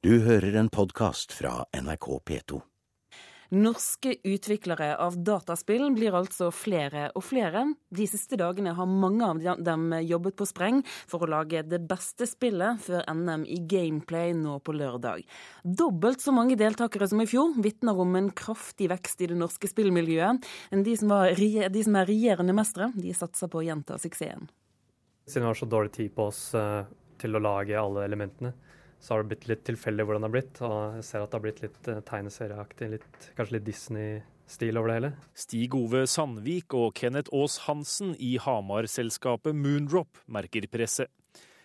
Du hører en podkast fra NRK P2. Norske utviklere av dataspill blir altså flere og flere. De siste dagene har mange av dem jobbet på spreng for å lage det beste spillet før NM i gameplay nå på lørdag. Dobbelt så mange deltakere som i fjor vitner om en kraftig vekst i det norske spillmiljøet. De som, var, de som er regjerende mestere, de satser på å gjenta suksessen. Siden vi har så dårlig tid på oss uh, til å lage alle elementene, så har det blitt litt tilfeldig hvordan det har blitt. Og jeg ser at det har blitt litt uh, tegneserieaktig, litt, kanskje litt Disney-stil over det hele. Stig Ove Sandvik og Kenneth Aas Hansen i Hamar-selskapet Moondrop merker presset.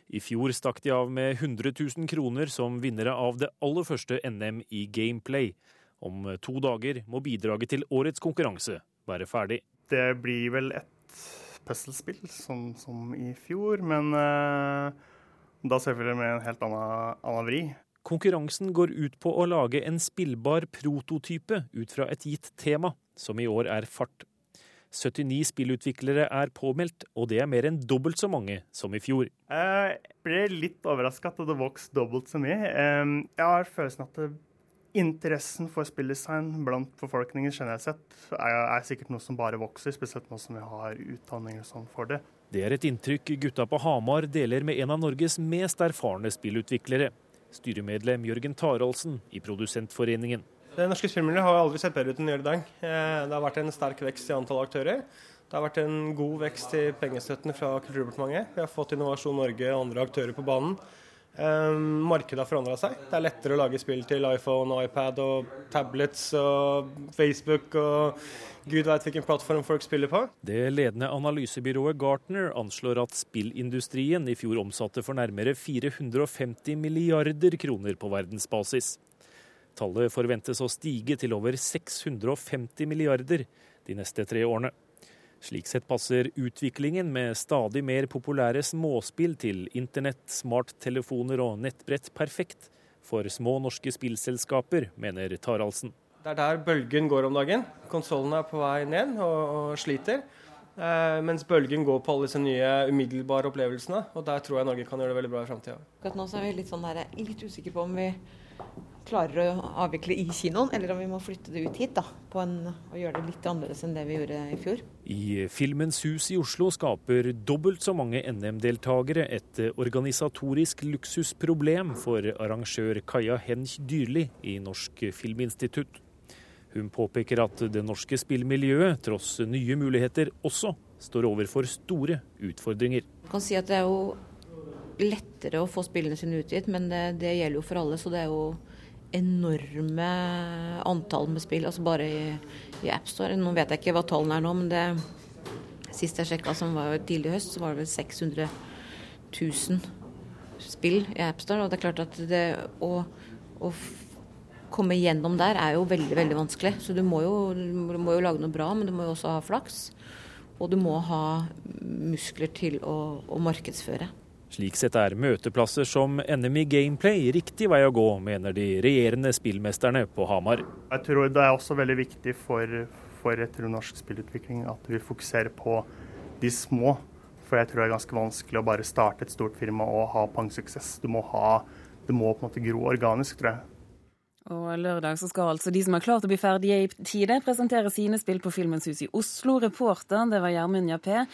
I fjor stakk de av med 100 000 kroner som vinnere av det aller første NM i Gameplay. Om to dager må bidraget til årets konkurranse være ferdig. Det blir vel et puslespill som, som, i fjor, men uh, da selvfølgelig med en helt annen, annen vri. Konkurransen går ut på å lage en spillbar prototype ut fra et gitt tema, som i år er fart. 79 spillutviklere er påmeldt, og det er mer enn dobbelt så mange som i fjor. Jeg ble litt overraska at det vokste dobbelt så mye. Jeg har følelsen at interessen for spilldesign blant befolkningen generelt sett er, er, sikkert noe som bare vokser, spesielt nå som vi har utdanninger sånn for det. Det er et inntrykk gutta på Hamar deler med en av Norges mest erfarne spillutviklere. Styremedlem Jørgen Taraldsen i Produsentforeningen. Det norske spillmiljøet har aldri sett bedre ut enn i dag. Eh, det har vært en sterk vekst i antall aktører. Det har vært en god vekst i pengestøttene fra Kulturdepartementet. Vi har fått Innovasjon Norge og andre aktører på banen. Um, markedet har forandra seg. Det er lettere å lage spill til iPhone, iPad og tablets og Facebook og gud veit hvilken plattform folk spiller på. Det ledende analysebyrået Gartner anslår at spillindustrien i fjor omsatte for nærmere 450 milliarder kroner på verdensbasis. Tallet forventes å stige til over 650 milliarder de neste tre årene. Slik sett passer utviklingen med stadig mer populære småspill til internett, smarttelefoner og nettbrett perfekt for små norske spillselskaper, mener Taraldsen. Det er der bølgen går om dagen. Konsollene er på vei ned og, og sliter. Eh, mens bølgen går på alle disse nye umiddelbare opplevelsene. Og der tror jeg Norge kan gjøre det veldig bra i framtida. Nå er vi litt, sånn der, litt usikre på om vi klarer å avvikle i kinoen, eller om vi må flytte det ut hit da, en, og gjøre det litt annerledes enn det vi gjorde i fjor. I Filmens hus i Oslo skaper dobbelt så mange NM-deltakere et organisatorisk luksusproblem for arrangør Kaja Hench Dyrli i Norsk Filminstitutt. Hun påpeker at det norske spillmiljøet, tross nye muligheter, også står overfor store utfordringer. Jeg kan si at Det er jo lettere å få spillene sine utgitt, men det, det gjelder jo for alle. så det er jo enorme antall med spill, altså bare i, i AppStore. Nå vet jeg ikke hva tallene er nå, men det sist jeg sjekka, som var tidlig i høst, så var det vel 600 000 spill i AppStore. Og det er klart at det å, å komme gjennom der er jo veldig, veldig vanskelig. Så du må, jo, du må jo lage noe bra, men du må jo også ha flaks. Og du må ha muskler til å, å markedsføre. Slik sett er møteplasser som NM i Gameplay riktig vei å gå, mener de regjerende spillmesterne på Hamar. Jeg tror det er også veldig viktig for, for norsk spillutvikling at vi fokuserer på de små. For jeg tror det er ganske vanskelig å bare starte et stort firma og ha pangsuksess. Du må ha det må på en måte gro organisk, tror jeg. Og lørdag så skal altså de som har klart å bli ferdige i tide, presentere sine spill på Filmens hus i Oslo. Reporter, det var Gjermund Jappé.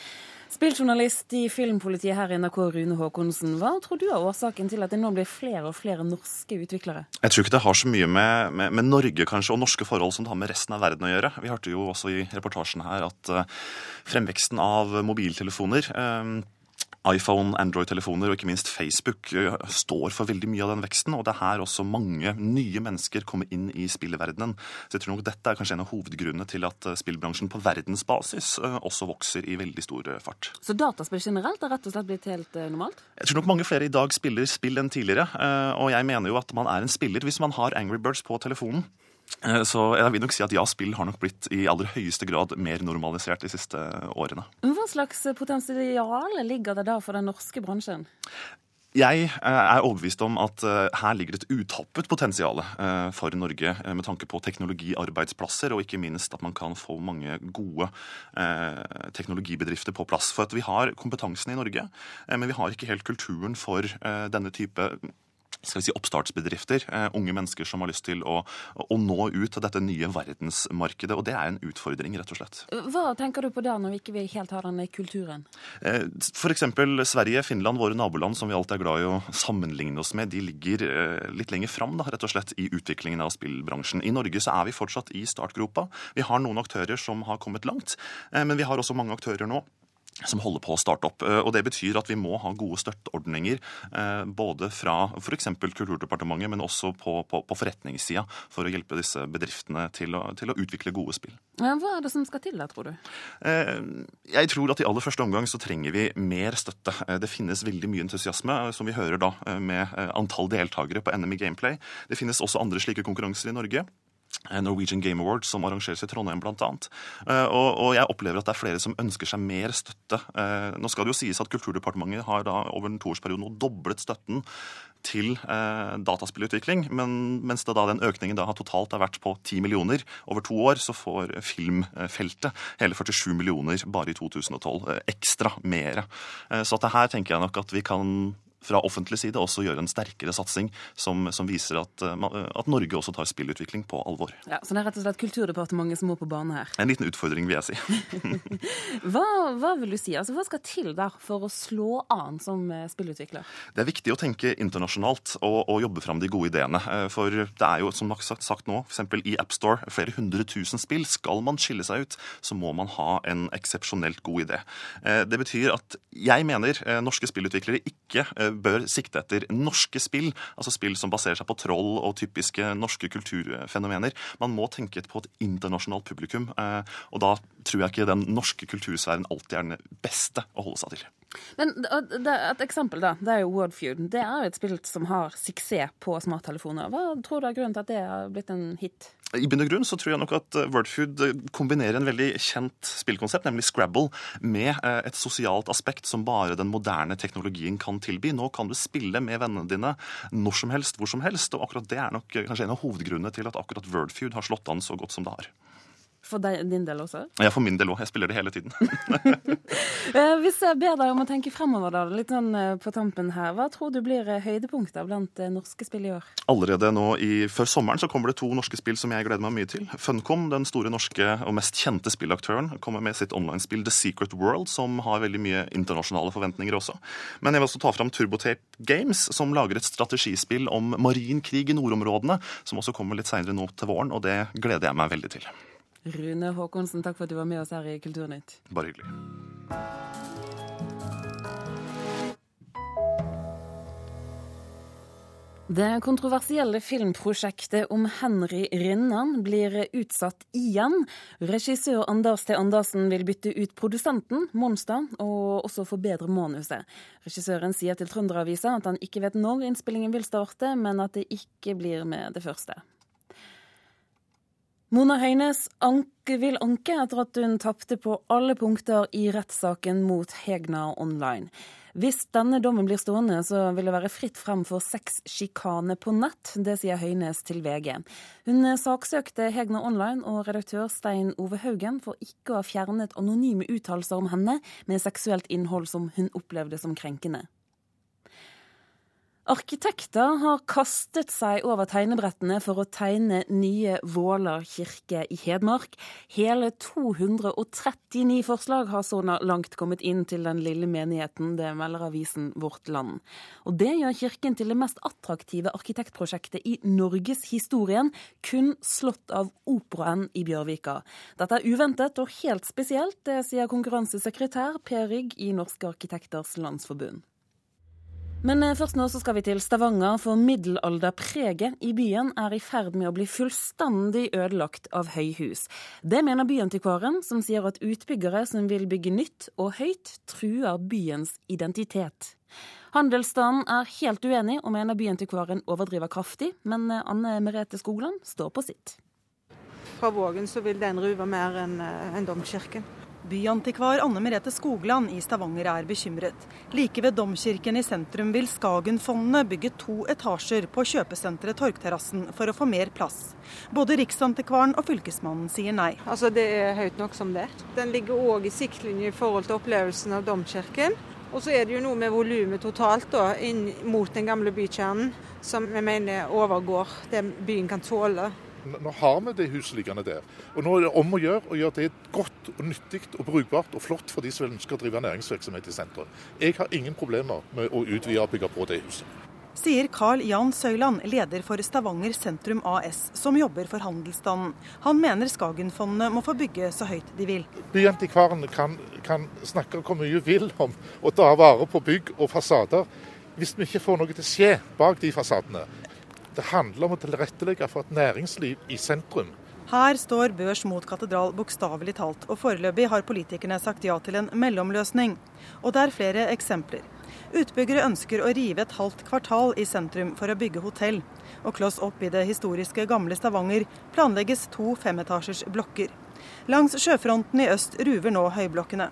Spilljournalist i Filmpolitiet her i NRK, Rune Haakonsen. Hva tror du er årsaken til at det nå blir flere og flere norske utviklere? Jeg tror ikke det har så mye med, med, med Norge kanskje, og norske forhold som det har med resten av verden å gjøre. Vi hørte jo også i reportasjen her at uh, fremveksten av mobiltelefoner uh, iPhone, Android-telefoner og ikke minst Facebook eh, står for veldig mye av den veksten. Og det er her også mange nye mennesker kommer inn i spillverdenen. Så jeg tror nok dette er kanskje en av hovedgrunnene til at eh, spillbransjen på verdensbasis eh, også vokser i veldig stor fart. Så dataspill generelt har rett og slett blitt helt normalt? Jeg tror nok mange flere i dag spiller spill enn tidligere. Og jeg mener jo at man er en spiller hvis man har Angry Birds på telefonen. Eh, så jeg vil nok si at ja, spill har nok blitt i aller høyeste grad mer normalisert de siste årene. Hva slags potensial ligger det da for den norske bransjen? Jeg eh, er overbevist om at eh, her ligger det et utappet potensial for Norge med tanke på teknologiarbeidsplasser, og ikke minst at man kan få mange gode teknologibedrifter på plass. For at vi har kompetansen i Norge, men vi har ikke helt kulturen for denne type skal vi si, oppstartsbedrifter. Eh, unge mennesker som har lyst til å, å, nå ut til dette nye verdensmarkedet. Og det er en utfordring, rett og slett. Hva tenker du på da, når vi ikke helt har denne kulturen? Eh, F.eks. Sverige, Finland, våre naboland som vi alltid er glad i å sammenligne oss med, de ligger eh, litt lenger fram da, rett og slett, i utviklingen av spillbransjen. I Norge så er vi fortsatt i startgropa. Vi har noen aktører som har kommet langt, men vi har også mange aktører nå som holder på å starte opp. Eh, og Det betyr at vi må ha gode støtteordninger eh, både fra f.eks. Kulturdepartementet, men også på, på, på forretningssida, for å hjelpe disse bedriftene til å, til å, utvikle gode spill. Hva er det som skal til da, tror du? Eh, jeg tror at i aller første omgang så trenger vi mer støtte. Det finnes veldig mye entusiasme, som vi hører da med antall deltakere på NM i Gameplay. Det finnes også andre slike konkurranser i Norge. Eh, Norwegian Game Awards, som arrangeres i Trondheim bl.a. Eh, og, og jeg opplever at det er flere som ønsker seg mer støtte. Eh, nå skal det jo sies at Kulturdepartementet har da over en toårsperiode nå doblet støtten til eh, dataspillutvikling. Men mens da den økningen da har totalt har vært på 10 millioner over to år, så får filmfeltet hele 47 millioner bare i 2012. Ekstra mere. Så at det her tenker jeg nok at vi kan fra offentlig side også gjøre en sterkere satsing som, som viser at, eh, at, Norge også tar spillutvikling på alvor. Ja, Så det er rett og slett Kulturdepartementet som må på banen her? En liten utfordring, vil jeg si. hva, hva, vil du si? Altså, hva skal til der for å slå an som eh, spillutvikler? Det er viktig å tenke internasjonalt og, og jobbe fram de gode ideene. Eh, for det er jo, som sagt, sagt nå, f.eks. i AppStore, flere hundre tusen spill. Skal man skille seg ut, så må man ha en eksepsjonelt god idé. Det betyr at jeg mener norske spillutviklere ikke bør sikte etter norske spill, altså spill som baserer seg på troll og typiske norske kulturfenomener. Man må tenke på et internasjonalt publikum, eh, og da tror jeg ikke den norske kultursfæren alltid er den beste å holde seg til. Men Et eksempel da, det er jo Wordfeud. Det er jo et spill som har suksess på smarttelefoner. Hva tror du er grunnen til at det har blitt en hit? I bunn og grunn så tror jeg nok at Wordfeud Wordfood eh, kombinerer en veldig kjent spillkonsept, nemlig Scrabble, med eh, et sosialt aspekt som bare den moderne teknologien kan tilby. Nå kan du spille med vennene dine når som helst, hvor som helst, og akkurat det er nok kanskje en av hovedgrunnene til at akkurat Wordfood har slått an så godt som det har. For din del også? Ja, for min del òg. Jeg spiller det hele tiden. Eh, hvis jeg ber deg om å tenke fremover, da, litt sånn eh, på tampen her. Hva tror du blir eh, høydepunkter blant norske spill i år? Allerede nå i, før sommeren så kommer det to norske spill som jeg gleder meg mye til. Funcom, den store norske og mest kjente spillaktøren, kommer med sitt online-spill The Secret World, som har veldig mye internasjonale forventninger også. Men jeg vil også ta fram Turbotape Games, som lager et strategispill om marin krig i nordområdene, som også kommer litt seinere nå til våren, og det gleder jeg meg veldig til. Rune Håkonsen, takk for at du var med oss her i Kulturnytt. Bare hyggelig. Det kontroversielle filmprosjektet om Henry Rinnan blir utsatt igjen. Regissør Anders T. Andersen vil bytte ut produsenten, Monster, og også forbedre manuset. Regissøren sier til Trønderavisa at han ikke vet når innspillingen vil starte, men at det ikke blir med det første. Mona Høines anke vil anke etter at hun tapte på alle punkter i rettssaken mot Hegna Online. Hvis denne dommen blir stående, så vil det være fritt frem for sexsjikane på nett. Det sier Høines til VG. Hun saksøkte Hegna Online og redaktør Stein Ove Haugen for ikke å ha fjernet anonyme uttalelser om henne med seksuelt innhold som hun opplevde som krenkende. Arkitekter har kastet seg over tegnebrettene for å tegne nye Våler kirke i Hedmark. Hele 239 forslag har så langt kommet inn til den lille menigheten, det melder avisen Vårt Land. Og det gjør kirken til det mest attraktive arkitektprosjektet i norgeshistorien, kun slått av Operaen i Bjørvika. Dette er uventet og helt spesielt, det sier konkurransesekretær Per Rygg i Norske arkitekters landsforbund. Men eh, først nå så skal vi til Stavanger, for middelalderpreget i byen er i ferd med å bli fullstendig ødelagt av høyhus. Det mener byantikvaren, som sier at utbyggere som vil bygge nytt og høyt, truer byens identitet. Handelsstanden er helt uenig og mener byantikvaren overdriver kraftig, men eh, Anne Merete Skogland står på sitt. Fra Vågen så vil den ruve mer enn eh, en domkirken. Byantikvar Anne Merete Skogland i Stavanger er bekymret. Like ved domkirken i sentrum vil Skagenfondene bygge to etasjer på kjøpesenteret Torgterrassen for å få mer plass. Både Riksantikvaren og Fylkesmannen sier nei. Altså Det er høyt nok som det. Den ligger òg i siktlinje i forhold til opplevelsen av domkirken. Og så er det jo noe med volumet totalt da, inn mot den gamle bykjernen, som vi mener overgår det byen kan tåle. Nå har vi det huset liggende der. Og nå er det om å gjøre å gjøre det godt og nyttig og brukbart og flott for de som ønsker å drive næringsvirksomhet i sentrum. Jeg har ingen problemer med å utvide og bygge på det huset. Sier Carl Jan Søyland, leder for Stavanger sentrum AS, som jobber for handelsstanden. Han mener Skagenfondene må få bygge så høyt de vil. Byantikvaren kan, kan snakke hvor mye vil om å ta vare på bygg og fasader. Hvis vi ikke får noe til å skje bak de fasadene, det handler om å tilrettelegge for et næringsliv i sentrum. Her står børs mot katedral bokstavelig talt, og foreløpig har politikerne sagt ja til en mellomløsning. Og det er flere eksempler. Utbyggere ønsker å rive et halvt kvartal i sentrum for å bygge hotell. Og kloss opp i det historiske gamle Stavanger planlegges to femetasjers blokker. Langs sjøfronten i øst ruver nå høyblokkene.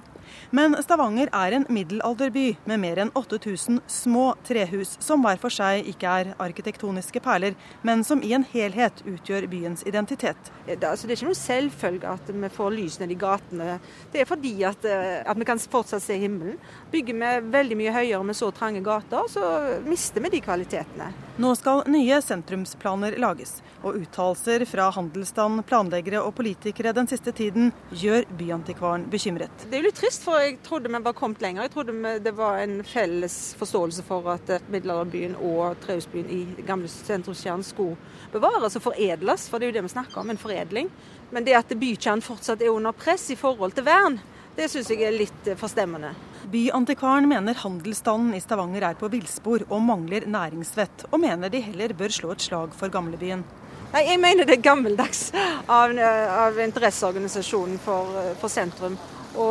Men Stavanger er en middelalderby med mer enn 8000 små trehus, som hver for seg ikke er arkitektoniske perler, men som i en helhet utgjør byens identitet. Det, altså, det er ikke noe selvfølge at vi får lys ned i gatene. Det er fordi at, eh, at vi kan fortsatt se himmelen. Bygger vi veldig mye høyere med så trange gater, så mister vi de kvalitetene. Nå skal nye sentrumsplaner lages, og uttalelser fra handelsstand, planleggere og politikere den siste tiden gjør byantikvaren bekymret. Det er jo litt trist, for jeg trodde vi var kommet lenger. Jeg trodde det var en felles forståelse for at eh, middelalderbyen og trehusbyen i gamle sentrumskjernen skulle bevares og foredles, for det er jo det vi snakker om, en foredling. Men det at bykjernen fortsatt er under press i forhold til vern, det syns jeg er litt eh, forstemmende. Byantikvaren mener handelsstanden i Stavanger er på villspor og mangler næringsvett, og mener de heller bør slå et slag for gamlebyen. Nei, Jeg mener det er gammeldags av, av interesseorganisasjonen for, for, sentrum å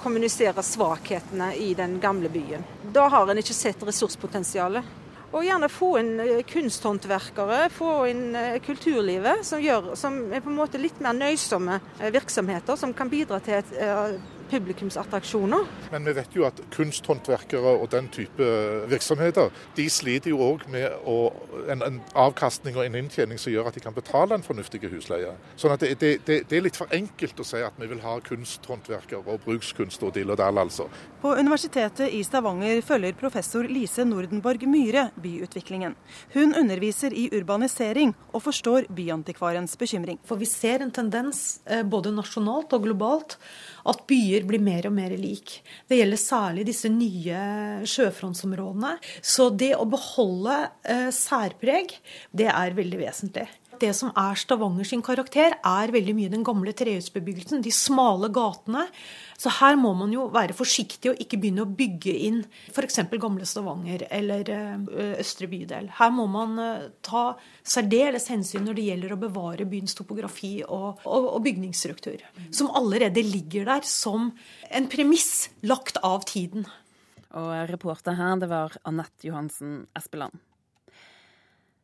kommunisere svakhetene i den gamle byen. Da har en ikke sett ressurspotensialet. Og gjerne få inn eh, kunsthåndverkere, få inn eh, kulturlivet, som, gjør, som er på en måte litt mer nøysomme eh, virksomheter, som kan bidra til et publikumsattraksjoner. Men vi vet jo at kunsthåndverkere og den type virksomheter de sliter jo òg med å, en, en, avkastning og en inntjening som gjør at de kan betale en fornuftig husleie. Sånn at det, det, det, det, er litt for enkelt å si at vi vil ha kunsthåndverkere og brukskunst og dill og dall, altså. På Universitetet i Stavanger følger professor Lise Nordenborg Myhre byutviklingen. Hun underviser i urbanisering og forstår byantikvarens bekymring. For vi ser en tendens eh, både nasjonalt og globalt at byer blir mer og mer lik. Det gjelder særlig disse nye sjøfrontsområdene. Så det å beholde eh, særpreg, det er veldig vesentlig det som er Stavanger sin karakter, er veldig mye den gamle trehusbebyggelsen. De smale gatene. Så her må man jo være forsiktig og ikke begynne å bygge inn f.eks. gamle Stavanger eller eh, Østre bydel. Her må man eh, ta særdeles hensyn når det gjelder å bevare byens topografi og, og, og bygningsstruktur. Som allerede ligger der som en premiss lagt av tiden. Og reporter her, det var Anette Johansen Espeland.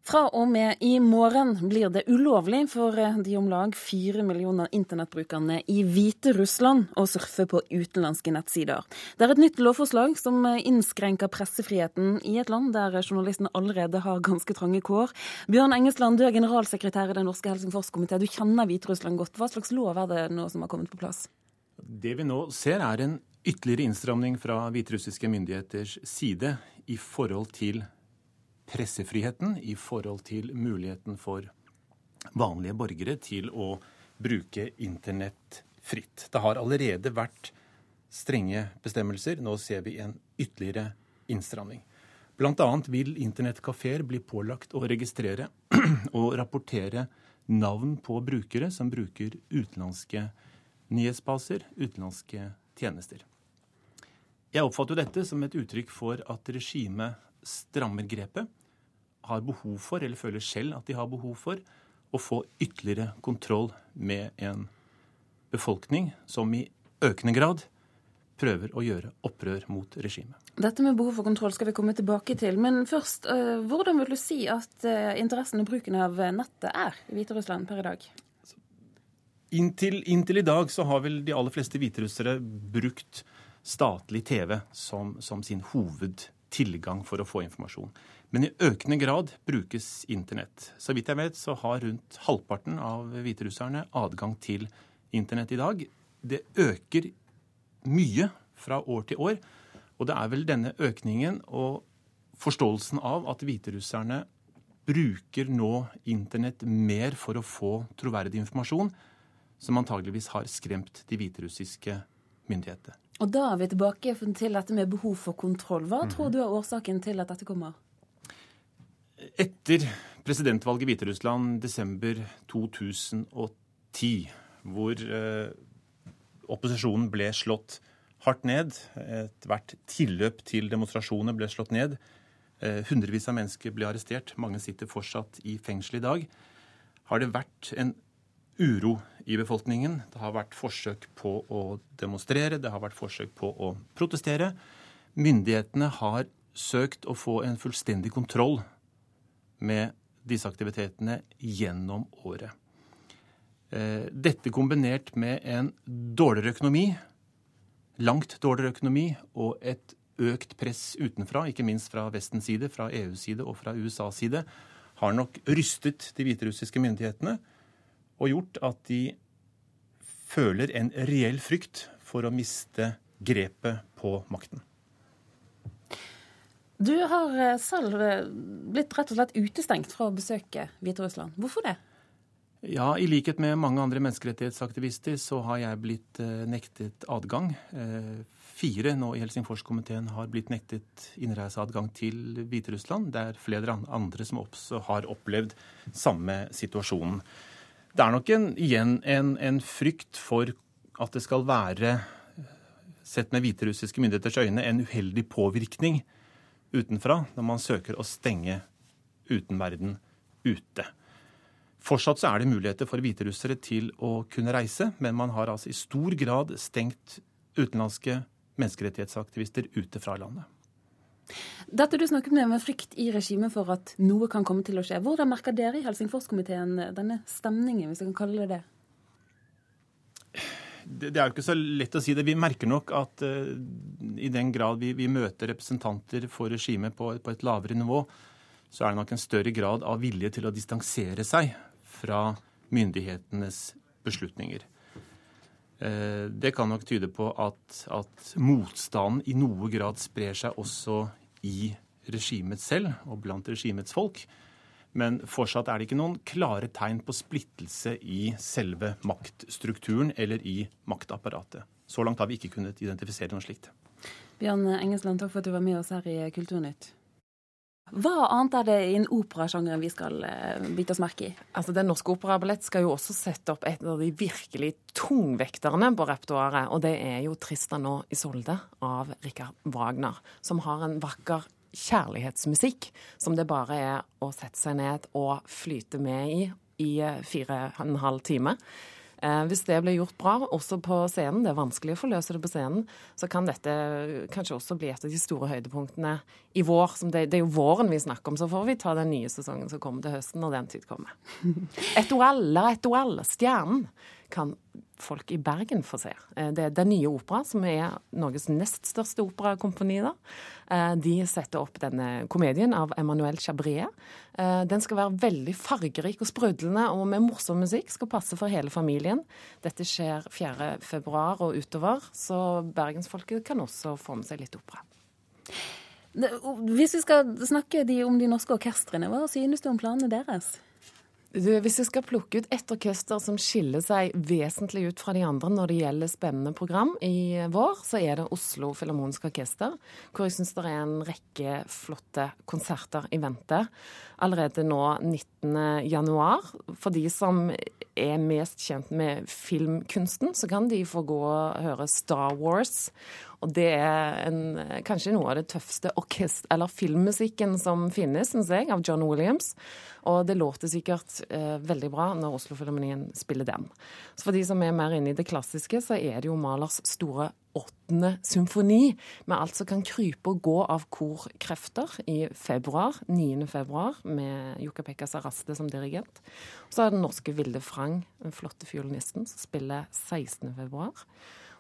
Fra og med i morgen blir det ulovlig for eh, de om lag fire millioner internettbrukerne i Hviterussland å surfe på utenlandske nettsider. Det er et nytt lovforslag som innskrenker pressefriheten i et land der journalistene allerede har ganske trange kår. Bjørn Engesland, du er generalsekretær i Den norske Helsingforskomité. Du kjenner Hviterussland godt. Hva slags lov er det nå som har kommet på plass? Det vi nå ser, er en ytterligere innstramning fra hviterussiske myndigheters side i forhold til pressefriheten i forhold til muligheten for vanlige borgere til å bruke internett fritt. Det har allerede vært strenge bestemmelser. Nå ser vi en ytterligere innstramning. Bl.a. vil internettkafeer bli pålagt å registrere og rapportere navn på brukere som bruker utenlandske nyhetsbaser, utenlandske tjenester. Jeg oppfatter dette som et uttrykk for at regimet strammer grepet, har behov for, eller føler selv at de har behov for, å få ytterligere kontroll med en befolkning som i økende grad prøver å gjøre opprør mot regimet. Dette med behov for kontroll skal vi komme tilbake til. Men først, eh, hvordan vil du si at eh, interessen og bruken av nettet er i Hviterussland per i dag? Inntil, inntil, i dag så har vel de aller fleste hviterussere brukt statlig TV som, som sin hovedtilgang for å få informasjon. Men i økende grad brukes internett. Så vidt jeg vet, så har rundt halvparten av hviterusserne adgang til internett i dag. Det øker mye fra år til år. Og det er vel denne økningen og forståelsen av at hviterusserne bruker nå internett mer for å få troverdig informasjon, som antageligvis har skremt de hviterussiske myndighetene. Og da er vi tilbake til dette med behov for kontroll. Hva mm -hmm. tror du er årsaken til at dette kommer? Etter presidentvalget i Hviterussland desember 2010, hvor eh, opposisjonen ble slått hardt ned, ethvert tilløp til demonstrasjoner ble slått ned, Eh, hundrevis av mennesker ble arrestert. Mange sitter fortsatt i fengsel i dag. Har det vært en uro i befolkningen? Det har vært forsøk på å demonstrere, det har vært forsøk på å protestere. Myndighetene har søkt å få en fullstendig kontroll med disse aktivitetene gjennom året. Eh, dette kombinert med en dårligere økonomi, langt dårligere økonomi og et økt press utenfra, ikke minst fra Vestens side, fra EUs side og fra USAs side, har nok rystet de hviterussiske myndighetene og gjort at de føler en reell frykt for å miste grepet på makten. Du har eh, selv eh, blitt rett og slett utestengt fra å besøke Hviterussland. Hvorfor det? Ja, I likhet med mange andre menneskerettighetsaktivister så har jeg blitt eh, nektet adgang fire nå i Helsingforskomiteen har blitt nektet innreiseadgang til Hviterussland. Det er flere andre som også har opplevd samme situasjonen. Det er nok en, igjen en, en frykt for at det skal være, sett med hviterussiske myndigheters øyne, en uheldig påvirkning utenfra når man søker å stenge utenverden ute. Fortsatt så er det muligheter for hviterussere til å kunne reise, men man har altså i stor grad stengt utenlandske menneskerettighetsaktivister ute fra landet. Dette du snakket med med frykt i regimet for at noe kan komme til å skje. Hvordan merker dere i Helsingforskomiteen denne stemningen, hvis jeg kan kalle det det? Det, er jo ikke så lett å si det. Vi merker nok at uh, i den grad vi, vi, møter representanter for regimet på, på, et lavere nivå, så er det nok en større grad av vilje til å distansere seg fra myndighetenes beslutninger. Uh, det kan nok tyde på at, at motstanden i noe grad sprer seg også i regimet selv og blant regimets folk. Men fortsatt er det ikke noen klare tegn på splittelse i selve maktstrukturen eller i maktapparatet. Så langt har vi ikke kunnet identifisere noe slikt. Bjørn Engesland, takk for at du var med oss her i Kulturnytt. Hva annet er det i en operasjangeren vi skal uh, bite oss merke i? Altså, Den norske operaballett skal jo også sette opp et av de virkelig tungvekterne på repertoaret. Og det er jo 'Tristan og Isolde' av Rikard Wagner. Som har en vakker kjærlighetsmusikk som det bare er å sette seg ned og flyte med i i fire og en halv time. Eh, hvis det blir gjort bra, også på scenen, det er vanskelig å forløse det på scenen, så kan dette kanskje også bli et av de store høydepunktene i vår. Det, det, er jo våren vi snakker om, så får vi ta den nye sesongen som kommer til høsten, når den tid kommer. Etoile, la OL, Stjernen, kan folk i Bergen få se. Eh, det er Den Nye Opera, som er Norges nest største operakompani. da. de setter opp denne komedien av Emmanuel Chabrier. Eh, den skal være veldig fargerik og sprudlende og med morsom musikk. Skal passe for hele familien. Dette skjer 4.2 og utover, så bergensfolket kan også få med seg litt opera. Hvis vi skal snakke om de norske orkestrene, hva synes du om planene deres? Hvis jeg skal plukke ut ett orkester som skiller seg vesentlig ut fra de andre når det gjelder spennende program i vår, så er det Oslo Filharmoniske Orkester, hvor jeg syns det er en rekke flotte konserter i vente. Allerede nå 19.1. For de som er mest kjent med filmkunsten, så kan de få gå og høre Star Wars og det er en, kanskje noe av det tøffeste orkest eller filmmusikken som finnes, syns jeg, av John Williams. Og det låter sikkert eh, veldig bra når Oslo-filharmonien spiller den. Så for de som er mer inne i det klassiske, så er det jo Malers store åttende symfoni, med alt som kan krype og gå av korkrefter, i februar, 9. februar, med Jukka-Pekka Saraste som dirigent. Så er den norske Vilde Frang, den flotte fiolinisten, som spiller 16. februar.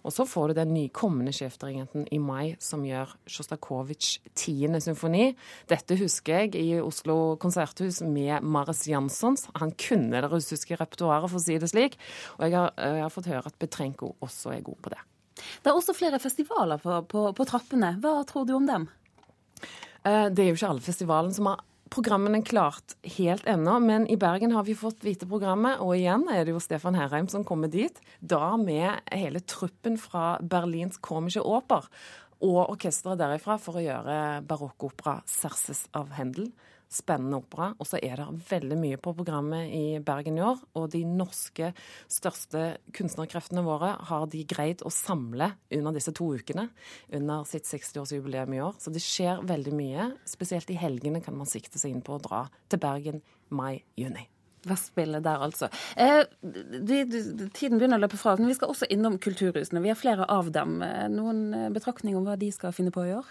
Og så får du den nykommende sjefdirigenten i mai som gjør Sjostakovitsjs 10. symfoni. Dette husker jeg i Oslo konserthus med Maris Janssons. Han kunne det russiske repertoaret, for å si det slik. Og jeg har, jeg har fått høre at Betrenko også er god på det. Det er også flere festivaler på, på, på trappene. Hva tror du om dem? Eh, det er jo ikke alle festivalene som har programmene klart helt ennå, men i Bergen har vi fått vite programmet, og igjen er det jo Stefan Herheim som kommer dit. Da med hele truppen fra Berlins Komische Oper og orkesteret derifra for å gjøre barokkopera 'Serses av Händel' spennende opera. Og så er det veldig mye på programmet i Bergen i år. Og de norske største kunstnerkreftene våre har de greid å samle under disse to ukene. Under sitt 60-årsjubileum i år. Så det skjer veldig mye. Spesielt i helgene kan man sikte seg inn på å dra til Bergen mai-juni. Vestspillet der, altså. Eh, de, de, tiden begynner å løpe fra men vi skal også innom kulturhusene. Vi har flere av dem. Eh, noen eh, betraktninger om hva de skal finne på i år?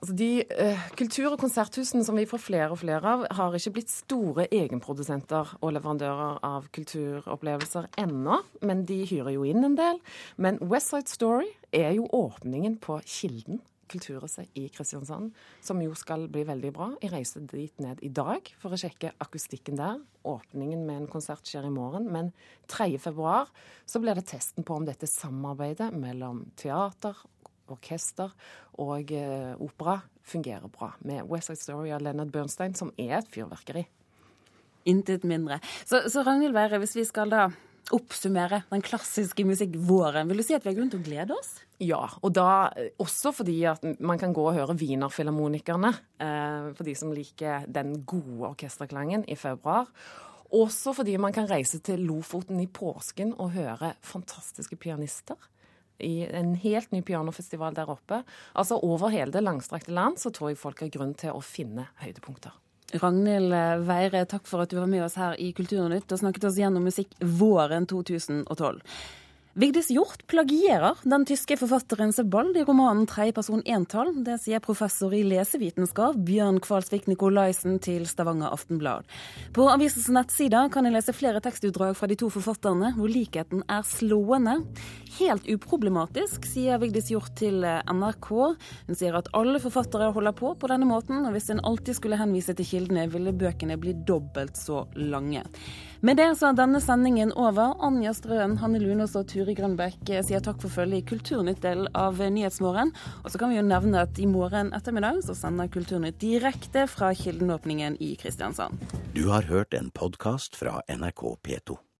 Altså de eh, Kultur- og konserthusene som vi får flere og flere av, har ikke blitt store egenprodusenter og leverandører av kulturopplevelser ennå, men de hyrer jo inn en del. Men West Side Story er jo åpningen på Kilden kulturhuset i Kristiansand, som jo skal bli veldig bra. Jeg reiser dit ned i dag for å sjekke akustikken der. Åpningen med en konsert skjer i morgen, men 3.2 så blir det testen på om dette samarbeidet mellom teater, orkester og eh, opera fungerer bra. Med West Side Story av Leonard Bernstein, som er et fyrverkeri. Intet mindre. Så, så Ragnhild Weire, hvis vi skal da oppsummere den klassiske musikkvåren, vil du si at vi har grunn til å glede oss? Ja, og da også fordi at man kan gå og høre Wienerfilharmonikerne, eh, for de som liker den gode orkesterklangen, i februar. Også fordi man kan reise til Lofoten i påsken og høre fantastiske pianister i en helt ny pianofestival der oppe. Altså Over hele det langstrakte land så tror jeg folk har grunn til å finne høydepunkter. Ragnhild Veire, takk for at du var med oss her i Kulturnytt og snakket oss gjennom musikk våren 2012. Vigdis Hjort plagierer den tyske forfatteren Sebald i romanen Tredjeperson entall. Det sier professor i lesevitenskap Bjørn Kvalsvik Nikolaisen til Stavanger Aftenblad. På avisens nettsider kan jeg lese flere tekstutdrag fra de to forfatterne, hvor likheten er slående. Helt uproblematisk, sier Vigdis Hjort til NRK. Hun sier at alle forfattere holder på på denne måten, og hvis en alltid skulle henvise til kildene, ville bøkene bli dobbelt så lange. Med det så er denne sendingen over. Anja Strøen, Hanne Lunås og Turi Grønbekk sier takk for følget i Kulturnytt-delen av Nyhetsmorgen. Og så kan vi jo nevne at i morgen ettermiddag så sender Kulturnytt direkte fra Kildenåpningen i Kristiansand. Du har hørt en podkast fra NRK P2.